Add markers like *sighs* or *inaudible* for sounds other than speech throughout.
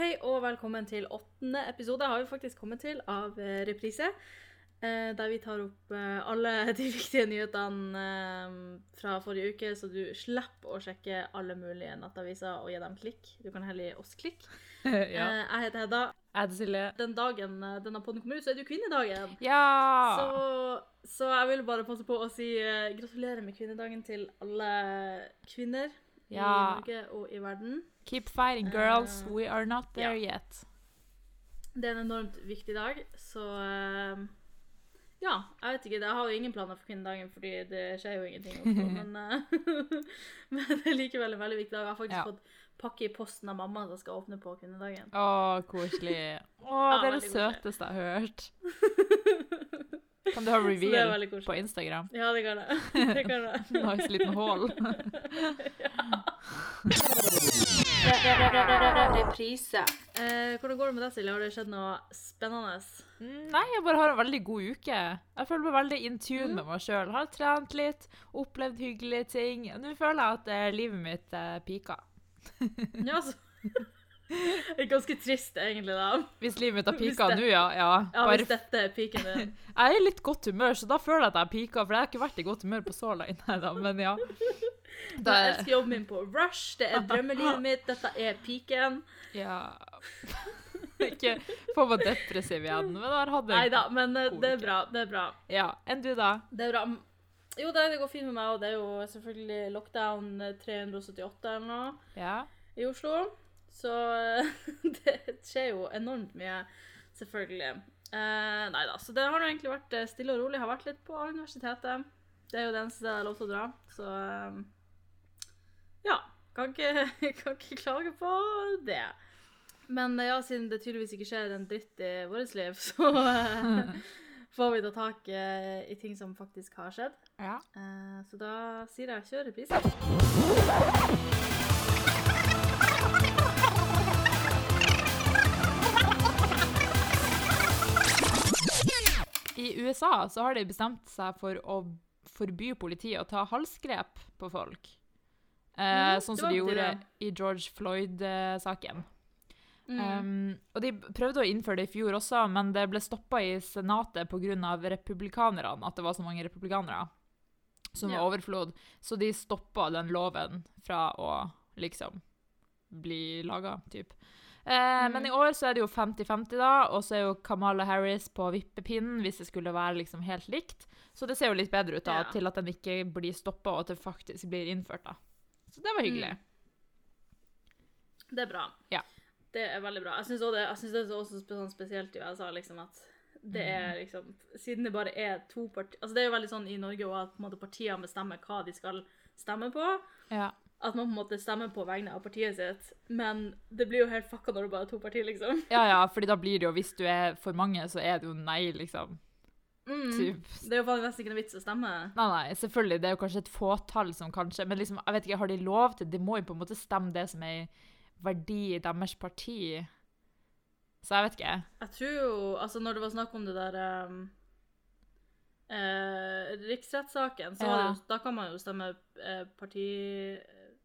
Hei og velkommen til åttende episode har vi faktisk kommet til av eh, Reprise. eh, Der vi tar opp eh, alle *laughs* de viktige nyhetene fra forrige uke, så du slipper å sjekke alle mulige nettaviser og gi dem klikk. Du kan heller gi oss klikk. *laughs* ja. Jeg heter Hedda. Den dagen denne podden kommer ut, så er det jo kvinnedagen. Ja! Så, så jeg vil bare passe på å si gratulerer med kvinnedagen til alle kvinner i Ja. Norge og i verden. Keep fighting, girls. Uh, We are not there ja. yet. Det er en enormt viktig dag, så uh, Ja, jeg vet ikke. Jeg har jo ingen planer for kvinnedagen, fordi det skjer jo ingenting. Også, *laughs* men, uh, *laughs* men det er likevel en veldig viktig dag. Jeg har faktisk Ja. fått pakke i posten av mamma som skal åpne på kvinnedagen. Å, koselig. Å, Ja, det er det søteste jeg har hørt. *laughs* Kan du ha *laughs* reveal på Instagram? Ja, det kan jeg. *laughs* Det kan jeg. *laughs* Nice liten hull. Reprise. Eh, hvordan går det med deg, Silje? Har det skjedd noe spennende? Nei, jeg bare har en veldig god uke. Jeg føler meg veldig in tune Mm. med meg sjøl. Har trent litt, opplevd hyggelige ting. Nå føler jeg at eh, livet mitt eh, piker. Ja, så Det er ganske trist, egentlig, da. Hvis livet mitt har pika nå, ja. ja. Ja, Bare Hvis dette er piken din. *laughs* Jeg er i litt godt humør, så da føler jeg at jeg har pika, for jeg har ikke vært i godt humør på så lenge. Da, men ja. Da, Jeg elsker jobben min på Rush. Det er drømmelivet *laughs* mitt. Dette er piken. ja. *laughs* Ikke få meg depressiv igjen, men da hadde jeg... Nei da, men eh, det er bra. Det er bra. Ja. Enn du, da? Det er bra. Jo, det, går fint med meg, og det er jo selvfølgelig lockdown eh, 378 eller noe Ja. i Oslo. Så *laughs* det skjer jo enormt mye, selvfølgelig. Eh, nei da, så det har nå egentlig vært eh, stille og rolig. Jeg har vært litt på universitetet. Det er jo det eneste stedet jeg har lov til å dra, så eh, ja. Kan ikke, *laughs* kan ikke klage på det. Men eh, ja, siden det tydeligvis ikke skjer en dritt i vårt liv, *laughs* så får vi ta tak i ting som faktisk har skjedd. ja. Så da sier jeg kjør reprise. I USA så har de bestemt seg for å forby politiet å ta halsgrep på folk. Eh, mm, sånn som de gjorde det. i George Floyd-saken. Mm. Um, og de prøvde å innføre det i fjor også, men det ble stoppa i senatet pga. republikanerne, at det var så mange republikanere som Ja. var overflod. Så de stoppa den loven fra å liksom bli laga, typ. Eh, Mm. Men i år så er det jo 50-50, da, og så er jo Kamala Harris på vippepinnen hvis det skulle være liksom helt likt. Så det ser jo litt bedre ut da, Ja. til at den ikke blir stoppa, og at det faktisk blir innført. da. Så det var hyggelig. Mm. Det er bra. Ja. Det er veldig bra. Jeg syns det, det er også sånn spesielt i USA, liksom, at det er Mm. liksom Siden det bare er to partier Altså, det er jo veldig sånn i Norge også at partiene bestemmer hva de skal stemme på. Ja. At man på en måte stemmer på vegne av partiet sitt. Men det blir jo helt fucka når det bare er to partier, liksom. Ja, ja, fordi da blir det jo, hvis du er for mange, så er det jo nei, liksom. Mm. Typ. Det er jo faktisk nesten ikke noe vits å stemme. Nei, nei, selvfølgelig, det er jo kanskje et fåtall som kanskje, men liksom, jeg vet ikke, har de lov til, de må jo på en måte stemme det som er verdi i deres parti. Så jeg vet ikke. Jeg tror jo Altså, når det var snakk om det der um, eh, riksrettssaken, så Ja. jo, da kan man jo stemme eh, parti...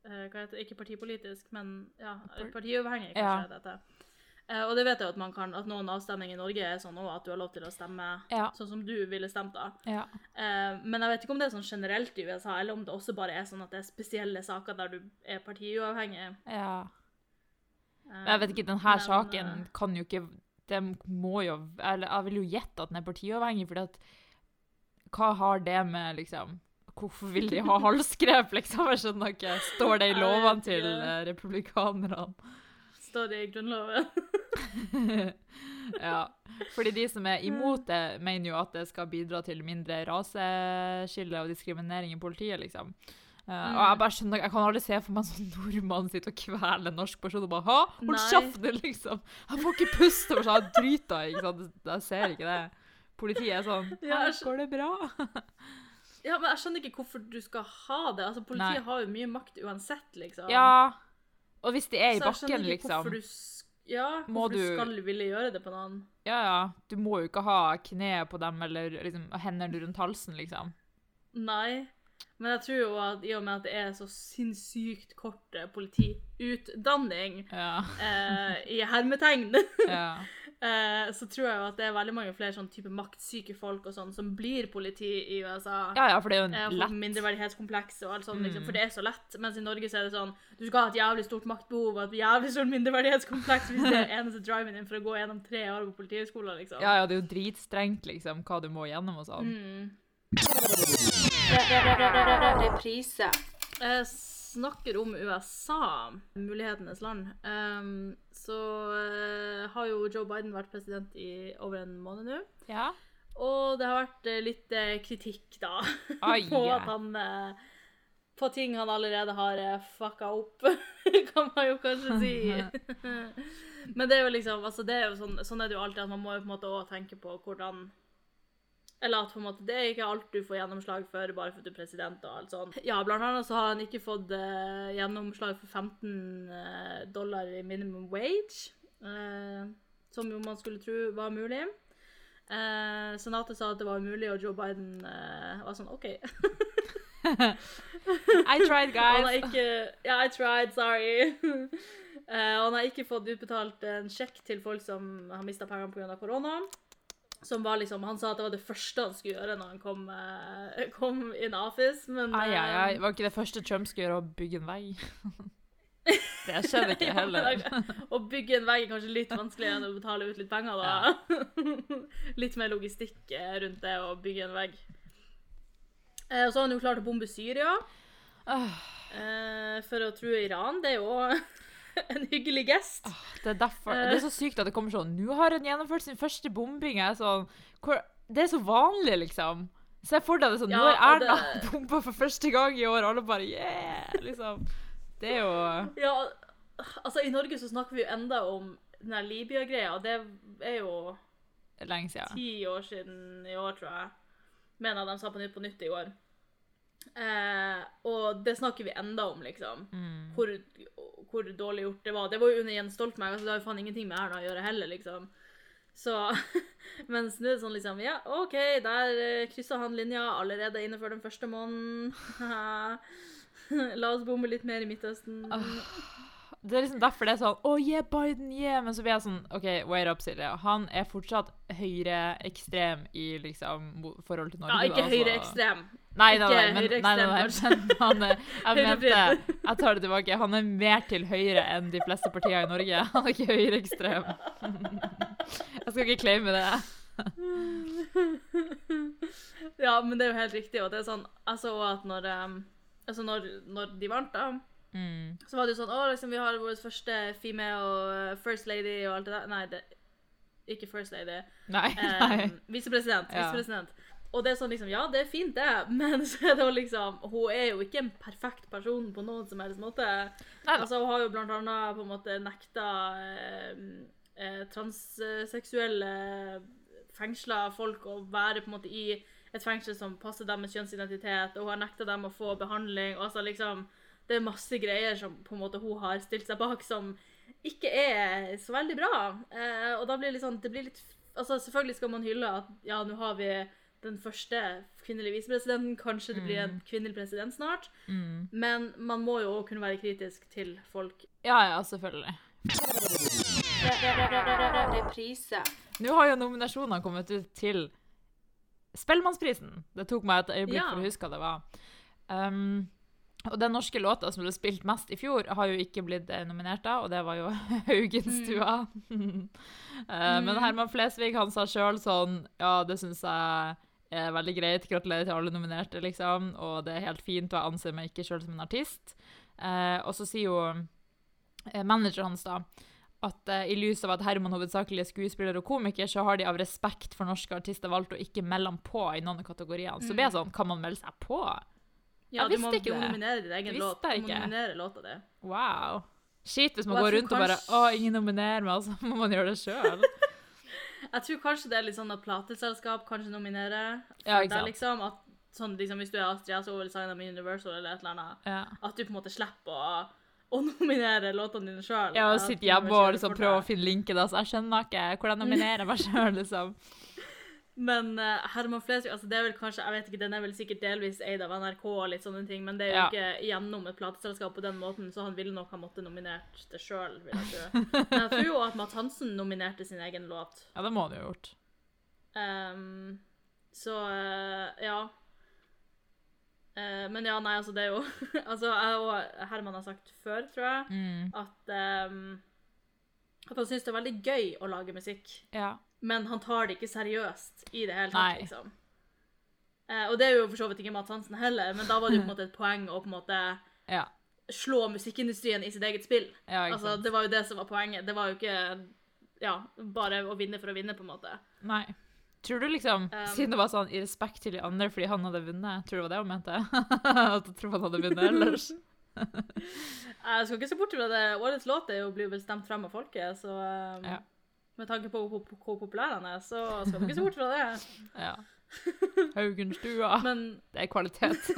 eh, heter? Ikke partipolitisk, men ja, partiuavhengig, kanskje Ja. dette. Eh, og det vet jeg at man kan, at noen avstemninger i Norge er sånn også, at du har lov til å stemme Ja, sånn som du ville stemt da. ja. Eh, men jeg vet ikke om det er sånn generelt i USA, eller om det også bare er sånn at det er spesielle saker der du er partiuavhengig. ja. Men jeg vet ikke, denne men, saken kan jo ikke, det må jo, eller jeg vil jo gjette at den er partiuavhengig, for hva har det med, liksom, hvorfor vil de ha halsgrep, liksom? Jeg skjønner ikke. Står det i lovene til eh, republikanerne? Står det i Grunnloven? *laughs* ja. Fordi de som er imot det, mener jo at det skal bidra til mindre raseskille og diskriminering i politiet, liksom. Eh, og jeg Mm. bare skjønner, jeg kan aldri se for meg en sånn nordmann sitte og kvele en norsk person og bare Ha, hold Nei. kjeften, liksom! Jeg får ikke puste! for så jeg driter ikke sant? Jeg ser ikke det. Politiet er sånn Her går det bra? *laughs* Ja, men jeg skjønner ikke hvorfor du skal ha det. Altså, Politiet Nei. har jo mye makt uansett, liksom. Ja. Og hvis de er i Så bakken, liksom Hvorfor du, ja, hvorfor du du- skal ville gjøre det på noen. Ja, ja. Du må jo ikke ha kne på dem eller liksom hendene rundt halsen, liksom. Nei. Men jeg tror jo at i og med at det er så sinnssykt kort eh, politiutdanning, Ja. eh, *laughs* i hermetegn, *laughs* ja. Eh, så tror jeg jo at det er veldig mange flere sånn type maktsyke folk og sånn som blir politi i USA. Ja, ja, for det er jo Eh, en og lett mindreverdighetskompleks og alt sånt, liksom, Mm. for det er så lett. Mens i Norge så er det sånn du skal ha et jævlig stort maktbehov og et jævlig stort mindreverdighetskompleks hvis det er *laughs* eneste driven din for å gå gjennom tre år på politihøgskolen, liksom. Ja, ja, det er jo dritstrengt, liksom, hva du må gjennom og sånn. Mm. Reprise. Jeg snakker om USA, mulighetenes land. Um, så uh, har jo Joe Biden vært president i over en måned nå. Ja. Og det har vært uh, litt eh, kritikk, da, *laughs* Ai, på at han På ting han allerede har fucka opp, *laughs* kan man jo kanskje si. *laughs* Men det er jo liksom altså det er jo sånn, sånn er det jo alltid, at man må jo på en måte også tenke på hvordan Eller at på en måte det er ikke alt du får gjennomslag for bare fordi du er president og alt sånt. Ja, blant annet så har han ikke fått uh, gjennomslag for 15 eh, dollar i minimum wage. Uh, som jo man skulle tro var mulig. Uh, Senatet sa at det var umulig, og Joe Biden var sånn OK. *laughs* I tried, *laughs* guys. ikke Ja, I tried, sorry. *laughs* Han har ikke fått utbetalt en sjekk til folk som har mista pengene pga. korona. Som var liksom, Han sa at det var det første han skulle gjøre når han kom, eh, kom in office, men Ai, ai, ai. eh, Var ikke det første Trump skulle gjøre, å bygge en vei? *laughs* Det skjedde ikke heller. ja, Å bygge en vegg er kanskje litt vanskeligere enn å betale ut litt penger, da. *laughs* litt mer logistikk eh, rundt det å bygge en vegg. Og så har han jo klart å bombe Syria eh, for å true Iran. Det er jo *laughs* en hyggelig gest. Det er derfor Det er så sykt at det kommer sånn Nå har han gjennomført sin første bombing. Er sånn hvor, Det er så vanlig, liksom. Se for deg det sånn Nå Ja, har og Erna *laughs* det- bomba for første gang i år, og alle bare yeah! Liksom. Det er jo Ja, altså I Norge så snakker vi jo enda om den der Libya-greia, og det er jo lenge siden. ti år siden i år, tror jeg. Mener jeg de sa på Nytt på Nytt i går. Eh, og det snakker vi enda om, liksom. Mm. Hvor, hvor dårlig gjort det var. Det var jo under Jens Stoltenberg, altså det har jo faen ingenting med Erna å gjøre heller, liksom. Så *laughs* Mens nå er det sånn liksom Ja, OK, der eh, kryssa han linja allerede innenfor den første måneden. *laughs* La oss bomme litt mer i Midtøsten. Det er liksom derfor det er sånn Oh yeah, Biden, yeah! Men så blir jeg sånn OK, wait up, Silje. Han er fortsatt høyreekstrem i liksom forhold til Norge. Ja, ikke da, så- høyreekstrem. Nei, nei, nei, men, nei, nei, nei, nei han er, jeg *laughs* mente Jeg tar det tilbake. Han er mer til høyre enn de fleste partier i Norge. Han er ikke høyreekstrem. *laughs* Jeg skal ikke claime det. *laughs* Ja, men det er jo helt riktig. Og det er sånn Altså og at når um, Altså når, når de vant, da, Mm. så var det jo sånn Å, liksom, vi har vår første female og uh, first lady og alt det der. Nei, det, ikke first lady. Nei, *laughs* nei. Um, Visepresident. Ja. Visepresident. Og det er sånn liksom Ja, det er fint, det, *laughs* men så er det jo liksom Hun er jo ikke en perfekt person på noen som helst måte. Nei, Altså, hun har jo blant annet på en måte nekta eh, eh, transseksuelle fengsla folk å være på en måte i et fengsel som passer deres kjønnsidentitet, og hun har nekta dem å få behandling. og altså liksom Det er masse greier som på en måte hun har stilt seg bak, som ikke er så veldig bra. Eh, og da blir det litt sånn det blir litt, altså Selvfølgelig skal man hylle at ja, nå har vi den første kvinnelige visepresidenten. Kanskje det blir en kvinnelig president snart. Mm. Men man må jo også kunne være kritisk til folk. Ja, ja, selvfølgelig. Reprise. Nå har jo nominasjonene kommet ut til Spellemannsprisen. Det tok meg et øyeblikk Ja. for å huske hva det var. Um, og den norske låta som ble spilt mest i fjor, har jo ikke blitt eh, nominert da, og det var jo *laughs* Haugenstua. *laughs* Eh, Men Herman Flesvig han sa sjøl sånn Ja, det syns jeg er veldig greit. Gratulerer til alle nominerte, liksom. Og det er helt fint, og jeg anser meg ikke sjøl som en artist. Uh, og så sier jo manageren hans da at uh, i lys av at Herman hovedsakelig er skuespiller og komiker, så har de av respekt for norske artister valgt å ikke melde ham på i noen av kategoriene. Så blir jeg sånn, kan man melde seg på? Ja, du må, du må nominere din egen låt. Du må nominere låta di. Wow. Shit, hvis man Og går rundt rundt og bare Å, ingen nominerer meg, så *laughs* må man gjøre det sjøl. *laughs* Jeg tror kanskje det er litt sånn at plateselskap kanskje nominerer. Ja, ikke sant. Liksom, at sånn, liksom, hvis du er Astrid, så vil signa med Universal eller et eller annet. Ja. At du på en måte slipper å, å nominere låtene dine sjøl. Ja, og sitte hjemme og liksom prøve å finne linken. Altså. Jeg skjønner ikke hvordan jeg nominerer meg sjøl, liksom. *laughs* Men uh, Herman Flesvig altså det er vel kanskje, jeg vet ikke, Den er vel sikkert delvis eid av NRK, og litt sånne ting, men det er jo Ja. ikke gjennom et plateselskap på den måten, så han ville nok ha måttet nominert det sjøl. Men jeg tror jo at Matt Hansen nominerte sin egen låt. Ja, det må han jo ha gjort. Um, så uh, ja. Uh, men ja, nei, altså, det er jo *laughs* Altså, jeg og Herman har sagt før, tror jeg, Mm. at um, At han syns det er veldig gøy å lage musikk, Ja. Men han tar det ikke seriøst i det hele tatt, Nei. liksom. Eh, og det er jo for så vidt ikke Mads Hansen heller, men da var det jo på en *laughs* måte et poeng å på en måte Ja. slå musikkindustrien i sitt eget spill. ja Altså, det var jo det som var poenget. Det var jo ikke ja, bare å vinne for å vinne, på en måte. Nei. Tror du liksom, Um, siden det var sånn i respekt til de andre fordi han hadde vunnet, tror du det var det hun mente? *laughs* At du tror han hadde vunnet ellers? *laughs* Jeg skal ikke se bort fra det. Årets låt er jo blir vel stemt frem av folket, så um, Ja. Med tanke på hvor, hvor populær han er, så skal du ikke se bort fra det. *laughs* Ja. Haugenstua. *laughs* Men Det er kvalitet.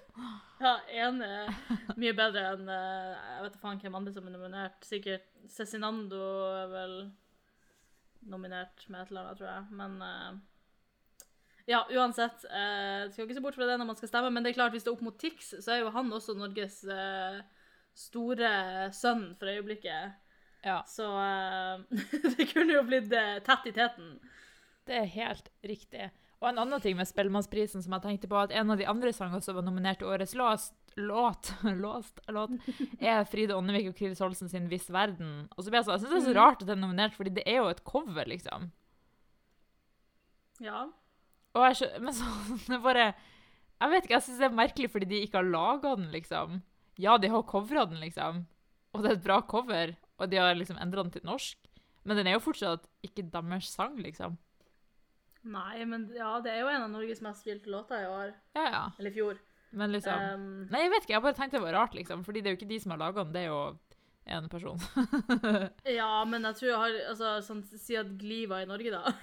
*laughs* ja, én er mye bedre enn eh, Jeg vet faen hvem andre som er nominert. Sikkert Cezinando er vel nominert med et eller annet, tror jeg. Men eh, ja, uansett. Eh, skal ikke se bort fra det når man skal stemme, men det er klart, hvis det er opp mot Tix, så er jo han også Norges eh, store sønn for øyeblikket. Ja. Så eh, *laughs* det kunne jo blitt eh, tett i teten. Det er helt riktig. Og en annen ting med Spellemannsprisen som jeg tenkte på, at en av de andre sangene som var nominert til årets låst, låt, *laughs* låst, låt, er Fride Åndevik og Chris Holsen sin 'Viss verden'. Og så ble jeg sånn, jeg synes det er så rart at den er nominert, fordi det er jo et cover, liksom. Ja. Og jeg men sånn, *laughs* det bare Jeg vet ikke, jeg syns det er merkelig fordi de ikke har laga den, liksom. Ja, de har covra den, liksom. Og det er et bra cover, og de har liksom endra den til norsk. Men den er jo fortsatt ikke deres sang, liksom. Nei, men ja, det er jo en av Norges mest spilte låter i år. Ja, ja. Eller i fjor. Men liksom Um, Nei, jeg vet ikke, jeg bare tenkte det var rart, liksom. Fordi det er jo ikke de som har laga den, det er jo en person. *laughs* ja, men jeg tror jeg har altså, sånn, Si at Gli var i Norge, da. *laughs*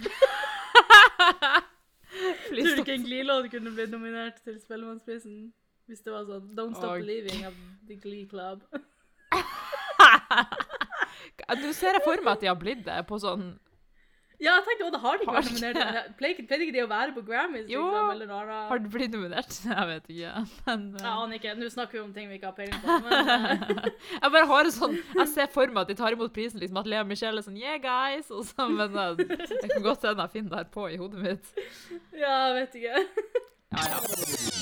Tror du ikke en Gli-låt kunne blitt nominert til Spellemannsprisen? Hvis det var sånn Don't Stop Åh. Leaving av The Glee Club. *laughs* Du ser jeg for meg at de har blitt det på sånn Ja, jeg tenkte også, det har de ikke vært nominert. Pleide ikke de å være på Grammys, Jo. liksom? Eller? Har de blitt nominert? *laughs* Jeg vet ikke. Men uh... Jeg aner ikke. Nå snakker vi om ting vi ikke har peiling på. Men, eh, *laughs* jeg bare har en sånn Jeg ser for meg at de tar imot prisen, liksom at Lea Michelle er sånn Yeah, guys! Og så, men jeg, jeg kan godt hende jeg finner det her på i hodet mitt. ja, jeg vet ikke. Ja, ja.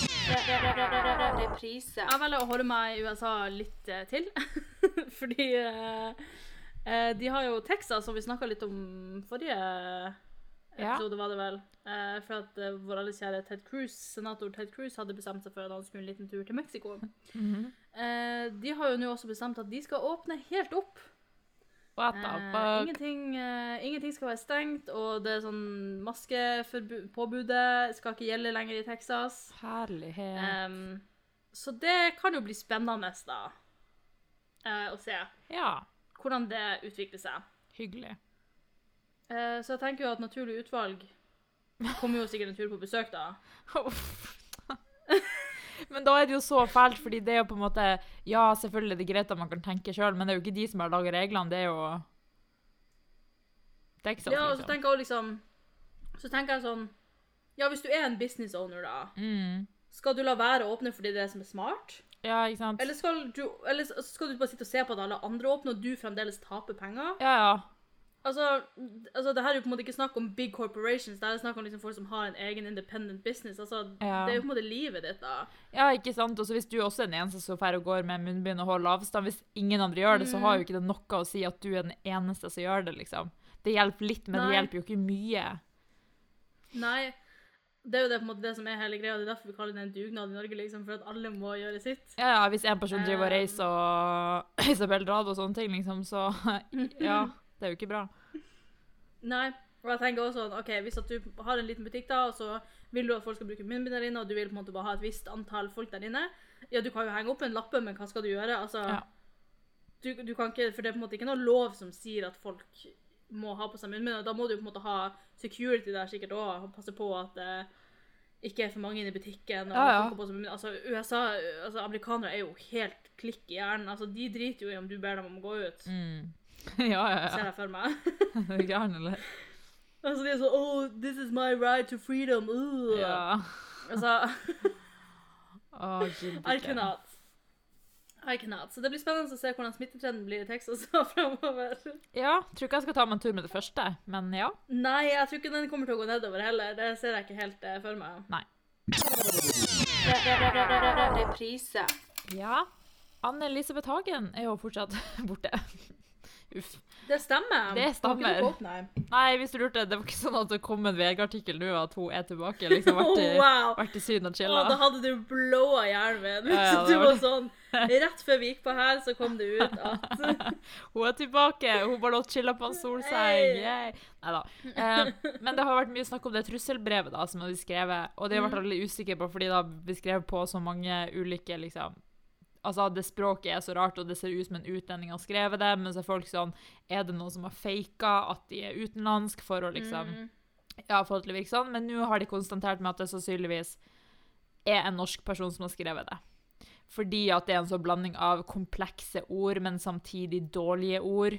Reprise. Jeg velger å holde meg i USA litt eh, til. *laughs* Fordi eh, eh, de har jo Texas, som vi snakka litt om forrige Ja. episode, var det vel. Eh, for at eh, vår alles kjære Ted Cruz, senator Ted Cruz hadde bestemt seg for at han skulle en liten tur til Mexico. Mhm. Eh, de har jo nå også bestemt at de skal åpne helt opp. What the Eh, fuck? ingenting, eh, ingenting skal være stengt, og det er sånn maskepåbudet skal ikke gjelde lenger i Texas. Herlighet. Så det kan jo bli spennende, da, eh, å se Ja. Hvordan det utvikler seg. Hyggelig. Eh, så jeg tenker jo at Naturlig utvalg kommer jo sikkert en tur på besøk, da. *laughs* Men da er det jo så fælt, fordi det er jo på en måte Ja, selvfølgelig er det greit at man kan tenke sjøl, men det er jo ikke de som har laga reglene, det er jo er ikke sant, Ja, og så liksom. tenker jeg liksom Så tenker jeg sånn Ja, hvis du er en business owner, da, Mm. skal du la være å åpne fordi det er det som er smart? Ja, ikke sant? Eller skal du, eller skal du bare sitte og se på at alle andre åpner, og du fremdeles taper penger? Ja, ja. Altså, altså, det her er jo på en måte ikke snakk om big corporations, det er snakk om liksom folk som har en egen independent business. Altså, Ja. Det er jo på en måte livet ditt, da. Ja, ikke sant? Og så hvis du også er den eneste som drar og går med munnbind og holder avstand, hvis ingen andre gjør det, så har jo ikke det noe å si at du er den eneste som gjør det, liksom. Det hjelper litt, men det hjelper jo ikke mye. Nei, det er jo det, på en måte, det som er hele greia. Det er derfor vi kaller det en dugnad i Norge, liksom, for at alle må gjøre sitt. Ja, ja, hvis en person driver og Um. reiser og *laughs* Isabel Rad og sånne ting, liksom, så *laughs* Ja, det er jo ikke bra. Nei, og jeg tenker også ok, hvis at du har en liten butikk da, og så vil du at folk skal bruke munnbind der inne, og du vil på en måte bare ha et visst antall folk der inne, ja, du kan jo henge opp en lappe, men hva skal du gjøre? Altså, Ja. du, du kan ikke, for det er på en måte ikke noe lov som sier at folk må ha på seg munnbind, og da må du på en måte ha security der sikkert også, og passe på at det ikke er for mange inne i butikken, og Ja, ja. Altså, USA, altså, amerikanere er jo helt klikk i hjernen, altså, de driter jo i om du ber dem om å gå ut, Mm. *laughs* Ja, ja, ser ja. jeg for meg. *laughs* Er gæren, eller? *laughs* Altså, de er sånn Oh, this is my right to freedom. Uh. Ja. Altså, oh, I cannot. I cannot. Så det blir spennende å se hvordan smittetrenden blir i Texas fremover. Ja, tror ikke jeg skal ta meg en tur med det første, men ja. Nei, jeg tror ikke den kommer til å gå nedover heller. Det ser jeg ikke helt eh, for meg. Nei. Reprise. Ja. Anne Elisabeth Hagen er jo fortsatt borte. Uff. Det stemmer. Det stemmer. Nei. Hvis du lurte, det var ikke sånn at det kom en VG-artikkel nå at hun er tilbake. Liksom vært i, *laughs* wow. vært i Syden og chilla. da hadde du blåa hjernen min. Ja, ja, *laughs* du var sånn Rett før vi gikk på her, så kom det ut at *laughs* Hun er tilbake! Hun bare lå og chilla på en solseng. Nei da. Eh, men det har vært mye snakk om det trusselbrevet da, som de skrevet, og det har vært Mm. veldig usikker på, fordi det har beskrevet på så mange ulike liksom, Altså, det språket er så rart, og det ser ut som en utlending har skrevet det, men så er folk sånn Er det noen som har faka at de er utenlandsk for å liksom Mm. Ja, for at det virker sånn, men nå har de konstatert med at det sannsynligvis er en norsk person som har skrevet det. Fordi at det er en sånn blanding av komplekse ord, men samtidig dårlige ord.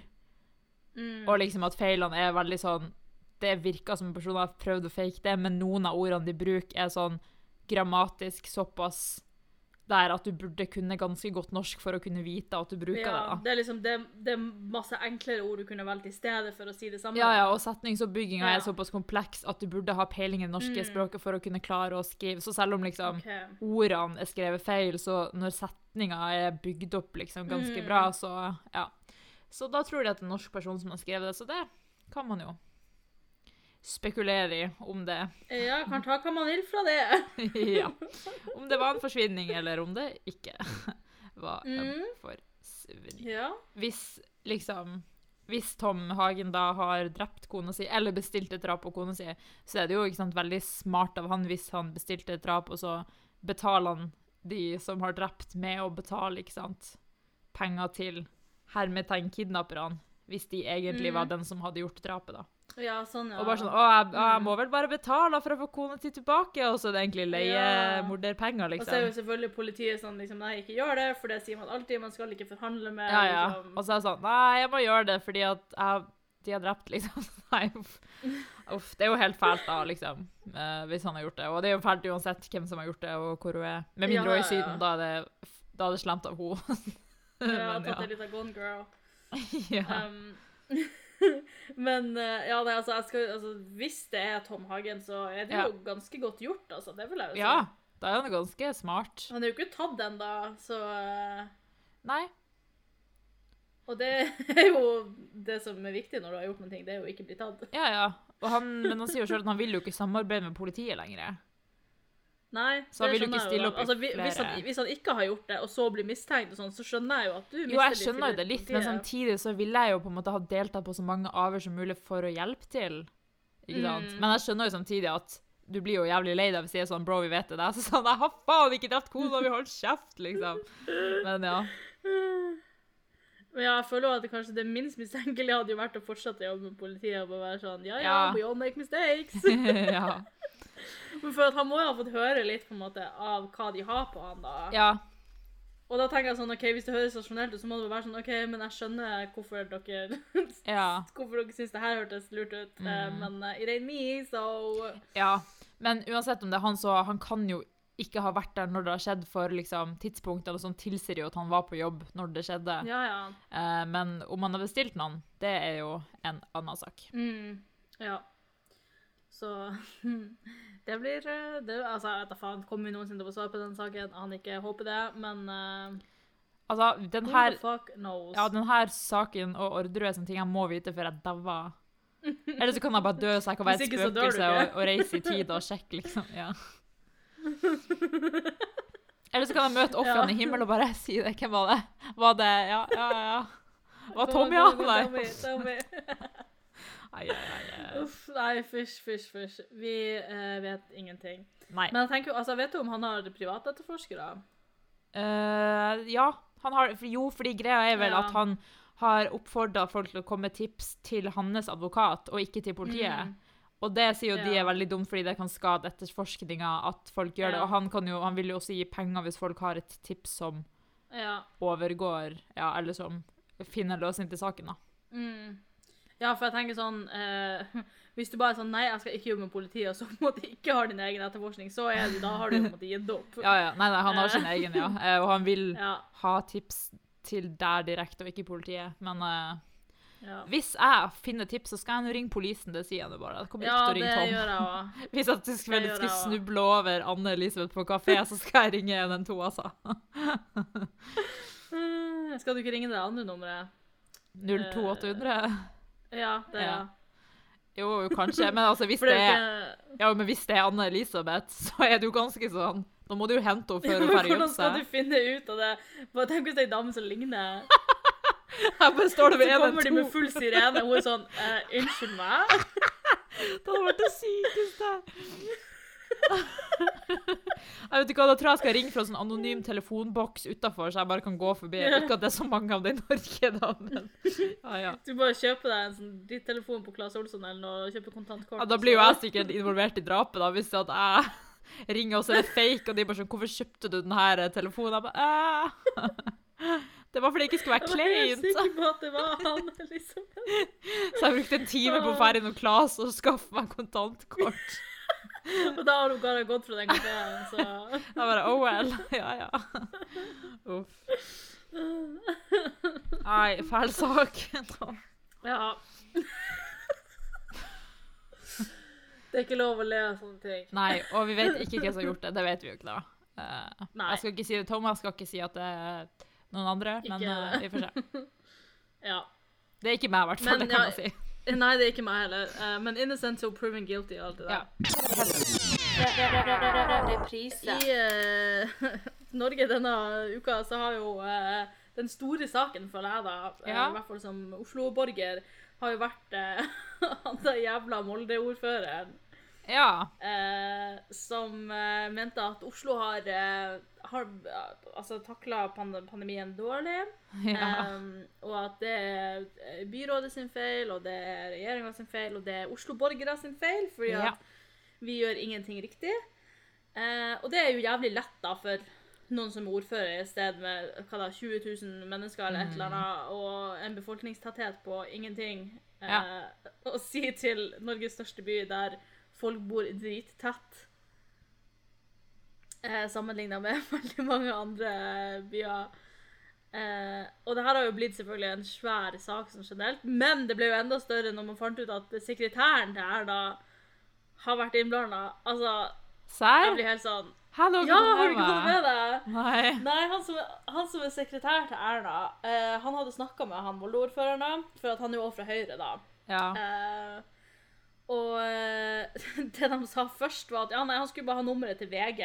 Mm. Og liksom at feilene er veldig sånn Det virker som en person har prøvd å fake det, men noen av ordene de bruker, er sånn grammatisk såpass der at du burde kunne ganske godt norsk for å kunne vite at du bruker ja, det. da. det er liksom det, det er masse enklere ord du kunne valgt i stedet for å si det samme. Ja, ja, og setningsoppbygginga Ja. er såpass kompleks at du burde ha peiling i det norske Mm. språket for å kunne klare å skrive. Så selv om liksom okay. ordene er skrevet feil, så når setninga er bygd opp liksom ganske Mm. bra, så ja. Så da tror de at det er en norsk person som har skrevet det, så det kan man jo spekulere i om det Ja, kan ta hva man vil fra det. *laughs* Ja. Om det var en forsvinning, eller om det ikke *laughs* var en Mm. forsvinning. Ja. Hvis liksom hvis Tom Hagen da har drept kona si, eller bestilt et drap på kona si, så er det jo ikke sant, veldig smart av han hvis han bestilte et drap, og så betaler han de som har drept, med å betale ikke sant, penger til hermetegn kidnapperne, hvis de egentlig mm. var den som hadde gjort drapet. da. Ja, sånn, ja. Og bare sånn 'Å, jeg, å, jeg må vel bare betale for å få kona si tilbake', og så er det egentlig Ja. liksom. Og så er jo liksom. selvfølgelig politiet sånn liksom Nei, ikke gjør det, for det sier man alltid. Man skal ikke forhandle med Ja, ja. liksom. Og så er det sånn 'Nei, jeg må gjøre det fordi at jeg, de har drept', *laughs* liksom. Nei, uff. uff. Det er jo helt fælt, da, liksom, eh, hvis han har gjort det. Og det er jo fælt uansett hvem som har gjort det, og hvor hun er. Med mindre hun er i Ja, ja, ja. Syden, da er det, da er det slemt av henne. *laughs* Ja, tatt en liten gone girl. *laughs* ja. Um, *laughs* men eh, ja, nei, altså, skal, altså, hvis det er Tom Hagen, så er det Ja. jo ganske godt gjort, altså. Det vil jeg jo si. ja. Da er han ganske smart. Han er jo ikke tatt ennå, så eh, Nei. Og det *laughs* er jo det som er viktig når du har gjort noe, det er jo ikke bli tatt. Ja, ja. Han, men han sier jo sjøl at han vil jo ikke samarbeide med politiet lenger. Nei, Så han vil jo ikke stille opp altså, vi- hvis, han, hvis han ikke har gjort det, og så blir mistenkt og sånn, så skjønner jeg jo at du mister Jo, jeg skjønner jo det litt, men samtidig så vil jeg jo på en måte ha deltatt på så mange avhør som mulig for å hjelpe til. Ikke sant? Mm. Men jeg skjønner jo samtidig at du blir jo jævlig lei deg hvis jeg er sånn Bro, vi vet det. *laughs* Så sånn Jeg har faen ikke drept kona mi, hold kjeft, liksom. Men ja. *sighs* Men ja, jeg føler at det kanskje det minst mistenkelige hadde jo vært å fortsette å jobbe med politiet og bare være sånn Ja, ja, Ja. we all make mistakes. *laughs* ja. Men for at han må jo ha fått høre litt på en måte av hva de har på han, da. ja. Og da tenker jeg sånn, ok, hvis det høres stasjonelt ut, så må det være sånn OK, men jeg skjønner hvorfor dere *laughs* Ja. Hvorfor dere syns det her hørtes lurt ut, eh, Mm. men uh, it ain't me, so Ja. Men uansett om det er han, så han kan jo ikke ha vært der når det har skjedd, for liksom tidspunkt eller sånn tilsier jo at han var på jobb når det skjedde. Ja, ja. Eh, men om han har bestilt noen, det er jo en annen sak. Mm, ja. Så *laughs* det blir eh, det, Altså, jeg vet da faen, kommer vi noensinne til å få svar på den saken? Han ikke håper det, men uh, Altså, den her ja, den her saken og Orderud er sånne ting jeg må vite før jeg dauer. Eller så kan jeg bare dø, så jeg kan *laughs* være et spøkelse og, og reise i tid og sjekke, liksom. Ja. *laughs* Eller så kan jeg møte ofrene Ja. i himmelen og bare si det. Hvem var det? Var det Ja, ja, ja. *laughs* Var Tommy, ja? Nei. Ai, ai, ai. Uff, nei, fysj, fysj, fysj. Vi eh, vet ingenting. Nei. Men jeg tenker altså, vet du om han har privatetterforskere? Uh, ja, han har Jo, fordi greia er vel Ja. at han har oppfordra folk til å komme med tips til hans advokat, og ikke til politiet. Mm. Og det sier jo de er veldig dumt, fordi det kan skade etterforskninga at folk gjør det. Og han, kan jo, han vil jo også gi penger hvis folk har et tips som Ja. overgår Ja, eller som finner løsning til saken, da. Mm. Ja, for jeg tenker sånn eh, *laughs* Hvis du bare er sånn Nei, jeg skal ikke jobbe med politiet, og så på en måte ikke har din egen etterforskning, så er du, da har du på en måte gitt opp. Ja, ja. Nei, nei, han har sin egen, ja. *laughs* Eh, Og han vil Ja, ha tips til der direkte, og ikke politiet. Men eh, ja. hvis jeg finner tips, så skal jeg nå ringe politiet, Det sier jeg nå bare. Jeg kommer ikke til å ringe Tom. gjør jeg også. *laughs* Hvis jeg skulle, skulle snuble over Anne Elisabeth på kafé, så skal jeg ringe 112, altså. Eh, Skal du ikke ringe det andre nummeret? 02800? Ja, det Ja. Jo, kanskje. Men altså, hvis det det ja, men hvis det er Anne Elisabeth, så er det jo ganske sånn Da må du jo hente henne før hun i *laughs* Hvordan skal du finne ut av det? Bare tenk hvis det er en dame som ligner. *laughs* Her bare står det Så kommer de med full sirene, og hun er sånn eh, Unnskyld meg? *laughs* Det hadde vært det sykeste. Jeg vet ikke hva, Da tror jeg jeg skal ringe fra en sånn anonym telefonboks utafor, så jeg bare kan gå forbi. Ja. Ikke at det er så mange av det i Norge, da, men ja, ja. Du bare kjøper deg en sånn dritttelefon på Claes Olsson eller noe, kjøper kontantkort. ja. Da blir jo jeg sikkert involvert i drapet, da, hvis det at jeg ringer og så er det fake, og de bare sånn 'Hvorfor kjøpte du den her telefonen?' Jeg bare. Det var fordi det ikke skulle være Jeg var helt kleint. sikker på at det var han, liksom. Så jeg brukte en time på å dra innom Klas og skaffe meg kontantkort. *laughs* Og da har hun bare gått fra den kafeen, så *laughs* Da bare Oh well. *laughs* Ja, ja. Uff. Nei, fæl sak. Ja. Det er ikke lov å le av sånne ting. Nei, og vi vet ikke hvem som har gjort det. Det vet vi jo ikke, da. Uh, jeg skal ikke si det Thomas skal ikke si at det er noen andre, men eh, vi får se. Ja. Det er ikke meg, i hvert fall. Men Det kan ja, jeg si. *laughs* Nei, det er ikke meg heller. Uh, men innocent to proven guilty og alt det Ja. der. Reprise. I uh, *laughs* Norge denne uka så har jo uh, den store saken, føler jeg da, Ja. i hvert fall som Oslo-borger, har jo vært *laughs* han der jævla Molde-ordføreren ja. eh, som eh, mente at Oslo har, eh, har altså, takla pand pandemien dårlig. *laughs* ja. Og at det er eh, byrådet sin feil, og det er regjeringa sin feil, og det er Oslo-borgere sin feil, fordi Ja. at vi gjør ingenting riktig. Eh, og det er jo jævlig lett da for noen som er ordfører i et sted med hva da, 20 000 mennesker eller et eller annet, og en befolkningstetthet på ingenting, eh, å si til Norges største by der folk bor drittett, eh, sammenlignet med *laughs* veldig mange andre byer. Eh, og det her har jo blitt selvfølgelig en svær sak som generelt, men det ble jo enda større når man fant ut at sekretæren til Erna har vært innblanda. Altså, jeg blir helt sånn Hello, Ja, har du ikke fått med deg? Nei. Nei, han som, han som er sekretær til Erna, eh, han hadde snakka med han Molde-ordføreren, for at han er jo også fra Høyre, da. Ja. Eh, og eh, *laughs* det de sa først, var at ja, nei, han skulle bare ha nummeret til VG.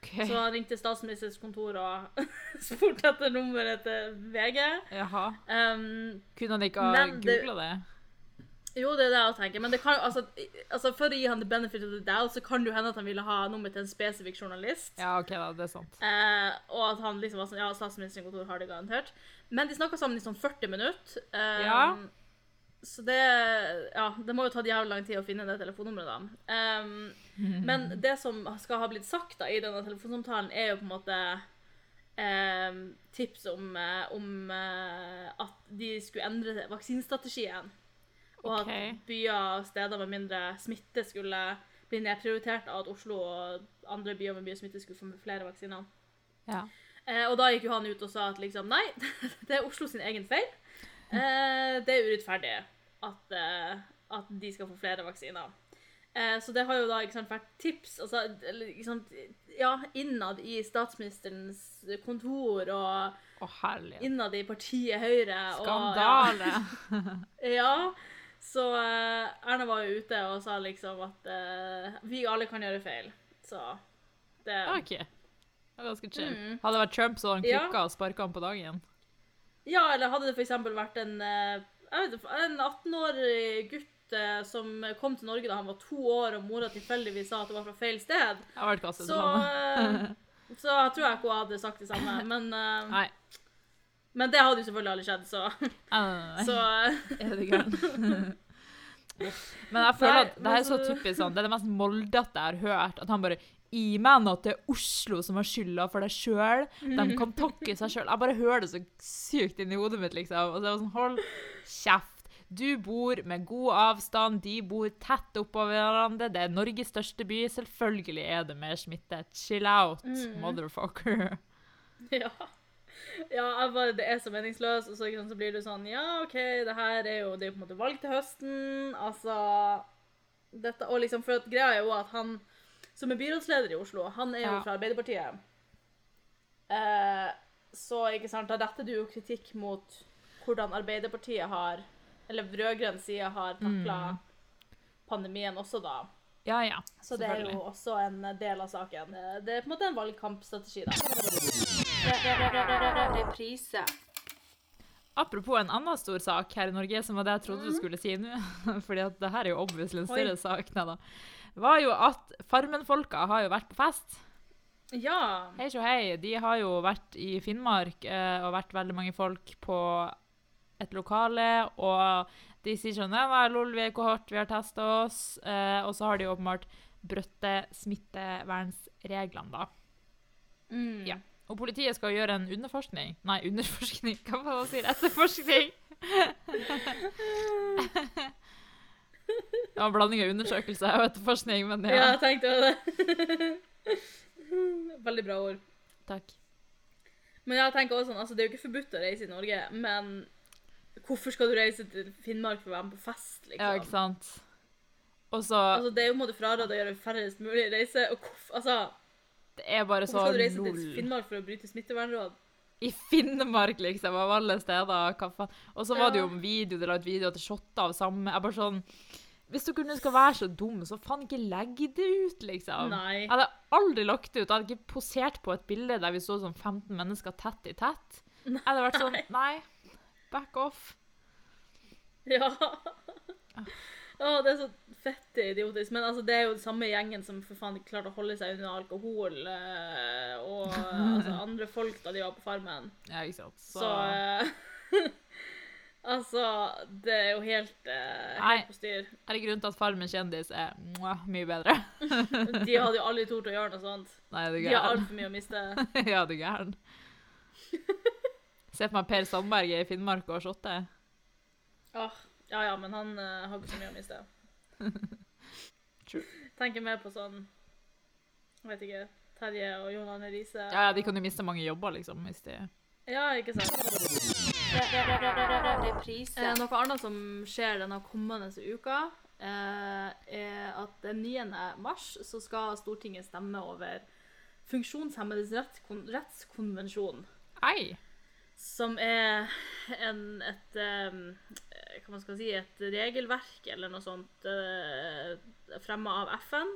Okay. Så han ringte statsministerens kontor og *laughs* spurte etter nummeret til VG. Jaha. Um, Kunne han ikke ha googla det? jo, det er det jeg tenker. Men det kan, altså, altså, for å gi han the benefit of the doubt, så kan det jo hende at han ville ha nummer til en spesifikk journalist. Ja, OK, da. Det er sant. Uh, og at han liksom var sånn Ja, statsministerens kontor har det garantert. Men de snakka sammen i sånn 40 minutter. Um, Ja. Så det Ja, det må jo ta jævlig lang tid å finne det telefonnummeret, da. Um, *laughs* men det som skal ha blitt sagt da i denne telefonsamtalen, er jo på en måte um, tips om, eh, om uh, at de skulle endre vaksinestrategien. Og okay. at byer og steder med mindre smitte skulle bli nedprioritert av at Oslo og andre byer med mye smitte skulle få flere vaksiner. Ja. Uh, og da gikk jo han ut og sa at liksom nei, *laughs* det er Oslo sin egen feil. Eh, det er urettferdig at, eh, at de skal få flere vaksiner. Eh, så det har jo da sant, vært tips altså, sant, ja, innad i statsministerens kontor og oh, innad i partiet Høyre. Og, ja, *laughs* ja, så eh, Erna var jo ute og sa liksom at eh, vi alle kan gjøre feil. Så det OK. Det er ganske chill. Mm. Hadde det vært Trump, så hadde han Ja. og sparka han på dagen. Ja, eller hadde det eksempel vært en, eh, vet, en 18-årig gutt eh, som kom til Norge da han var to år, og mora tilfeldigvis sa at det var fra feil sted, Jeg har kastet så, eh, så jeg tror jeg ikke hun hadde sagt det samme. *laughs* Men, Nei. men det hadde jo selvfølgelig aldri skjedd, så, nei. *laughs* så Er det gæren? *laughs* Men jeg føler at det er så så- typisk sånn, det er det mest moldete jeg har hørt. At han bare I mener at det er Oslo som har skylda for det sjøl. De kan takke seg sjøl. Jeg bare hører det så sykt inni hodet mitt, liksom. Og så er det sånn, hold kjeft. Du bor med god avstand, de bor tett oppå hverandre. Det er Norges største by. Selvfølgelig er det mer smitte. Chill out, Mm. motherfucker. *laughs* Ja. Ja, jeg bare, det er så meningsløst, og så, sant, så blir det sånn Ja, OK, det her er jo Det er jo på en måte valg til høsten. Altså dette, Og liksom, for at greia er jo at han som er byrådsleder i Oslo, han er jo Ja. fra Arbeiderpartiet. Eh, så ikke sant, da retter du jo kritikk mot hvordan Arbeiderpartiet har Eller rød-grønn side har takla pandemien også, da. Ja, ja. Så det er jo også en del av saken. Eh, Det er på en måte en valgkampstrategi, da. Reprise. Apropos en annen stor sak her i Norge, som var det jeg trodde du skulle si nå, *laughs* fordi at det her er jo obviously en større Oi. sak, nei da, var jo at Farmen-folka har jo vært på fest. Ja. Hei så hei, de har jo vært i Finnmark eh, og vært veldig mange folk på et lokale, og de sier sånn, nei, nei, lol, vi er kohort, vi har testet oss, eh, og så har de åpenbart brøtte smittevernsreglene da. Mm. Ja. Og politiet skal gjøre en underforskning. Nei, underforskning. Hva man sier? Etterforskning. *laughs* var en blanding av undersøkelse og etterforskning, men Ja, ja. jeg tenkte jo det. *laughs* Veldig bra ord. Takk. Men jeg tenker også sånn, altså det er jo ikke forbudt å reise i Norge, men hvorfor skal du reise til Finnmark for å være med på fest, liksom? Ja, ikke sant? Og så, Altså, det er jo på en måte fraråd å gjøre færrest mulig reise, og hvorfor, altså, det er bare så hvorfor skal du reise til Finnmark for å bryte smittevernråd? I Finnmark, liksom, av alle steder. Hva faen? Og så var det jo om en video, de la ut video til shotter av samme. Jeg bare sånn Hvis dere nå skal være så dum, så faen ikke legg det ut, liksom. Nei. Jeg hadde aldri lagt det ut. Jeg hadde ikke posert på et bilde der vi så sånn 15 mennesker tett i tett. Jeg hadde vært sånn Nei, back off. Ja. Å, det er så fette idiotisk. Men altså, det er jo den samme gjengen som for faen ikke klarte å holde seg unna alkohol eh, og altså, *laughs* andre folk da de var på Farmen. Ja, ikke sant. Så, eh, *laughs* Altså, det er jo helt, eh, Nei. helt på styr. Er det grunnen til at Farmen kjendis er mwah, mye bedre? *laughs* De hadde jo aldri tort å gjøre noe sånt. Nei, er du De har gæren? altfor mye å miste. ja, du gæren. Se for meg Per Sandberg er i Finnmark og shotte. Åh, ja ja, men han uh, har ikke så mye å miste. *laughs* True. Tenker mer på sånn vet ikke. Terje og John Arne Riise. Ja, ja, de kan jo miste mange jobber, liksom, hvis de Ja, ikke sant. Reprise. Eh, noe annet som skjer denne kommende uka, eh, er at den 9. mars så skal Stortinget stemme over funksjonshemmedes rettskon rettskonvensjon. Ei! Som er en, et eh, Hva man skal si Et regelverk eller noe sånt eh, fremma av FN.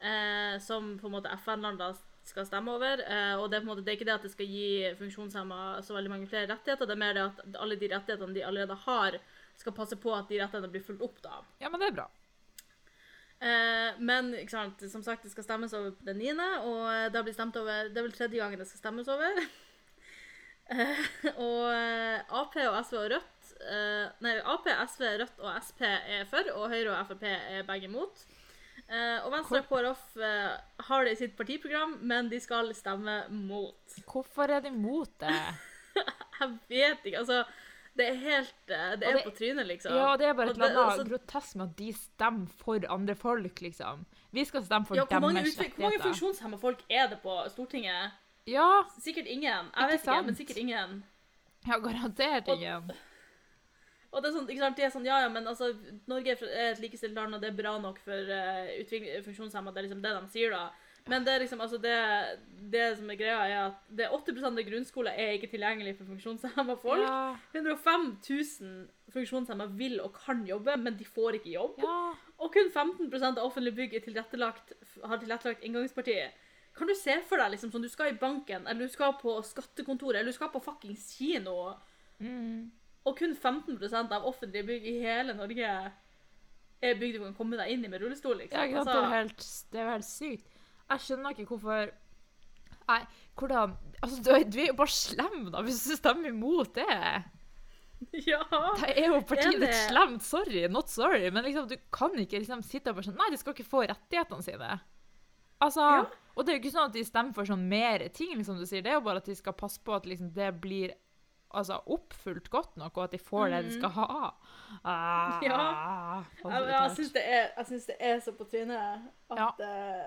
eh, som på en måte FN-landene skal stemme over. eh, og det er på en måte det er ikke det at det skal gi funksjonshemma så veldig mange flere rettigheter, det er mer det at alle de rettighetene de allerede har, skal passe på at de rettighetene blir fulgt opp. da. Ja, men det er bra. Eh, men sant, som sagt, det skal stemmes over den 9., og eh, det over Det er vel tredje gangen det skal stemmes over. *laughs* Eh, og eh, Ap og SV og Rødt eh, Nei, Ap, SV, Rødt og Sp er for, og Høyre og Frp er begge imot. Eh, og Venstre og KrF eh, har det i sitt partiprogram, men de skal stemme mot. Hvorfor er de imot det? *laughs* Jeg vet ikke, altså Det er helt eh, Det er det- på trynet, liksom. Ja, det er bare et eller annet altså- grotesk med at de stemmer for andre folk, liksom. Vi skal stemme for ja, hvor, mange deres rettigheter. hvor mange funksjonshemma folk er det på Stortinget? Ja, Sikkert ingen. Ikke Jeg vet ikke, men sikkert ingen. ja, garantert ingen. Og det er sånn, ikke sant, de er sånn, ja, ja, men altså, Norge er et likestilt land, og det er bra nok for uh, funksjonshemmede. Det er liksom det de sier, da. Men det er liksom, altså, det, det som er greia, er at det er 80 av grunnskole er ikke tilgjengelig for funksjonshemma folk. Ja, 105 000 funksjonshemma vil og kan jobbe, men de får ikke jobb. ja. Og kun 15 av offentlige bygg tilrettelagt, har tilrettelagt inngangsparti. Kan du se for deg liksom, sånn, du skal i banken, eller du skal på skattekontoret, eller du skal på fuckings kino, Mm. Og kun 15% av offentlige bygg i hele Norge er bygg du kan komme deg inn i med rullestol, liksom. Ja, ikke sant? Altså, Det er jo helt, det er helt sykt. Jeg skjønner ikke hvorfor Nei, hvordan Altså, du, du er jo bare slem, da, hvis du stemmer imot det. *laughs* ja. Det er jo partiet det- ditt slemt. Sorry, not sorry. Men liksom, du kan ikke liksom sitte og bare sånn Nei, de skal ikke få rettighetene sine. Altså, Ja. Og det er jo ikke sånn at de stemmer for sånn mer ting, liksom du sier. Det er jo bare at de skal passe på at liksom det blir altså, oppfylt godt nok, og at de får det de skal ha. Ah, Mm. Ja. Jeg, jeg syns det, det er så på trynet at, Ja. uh,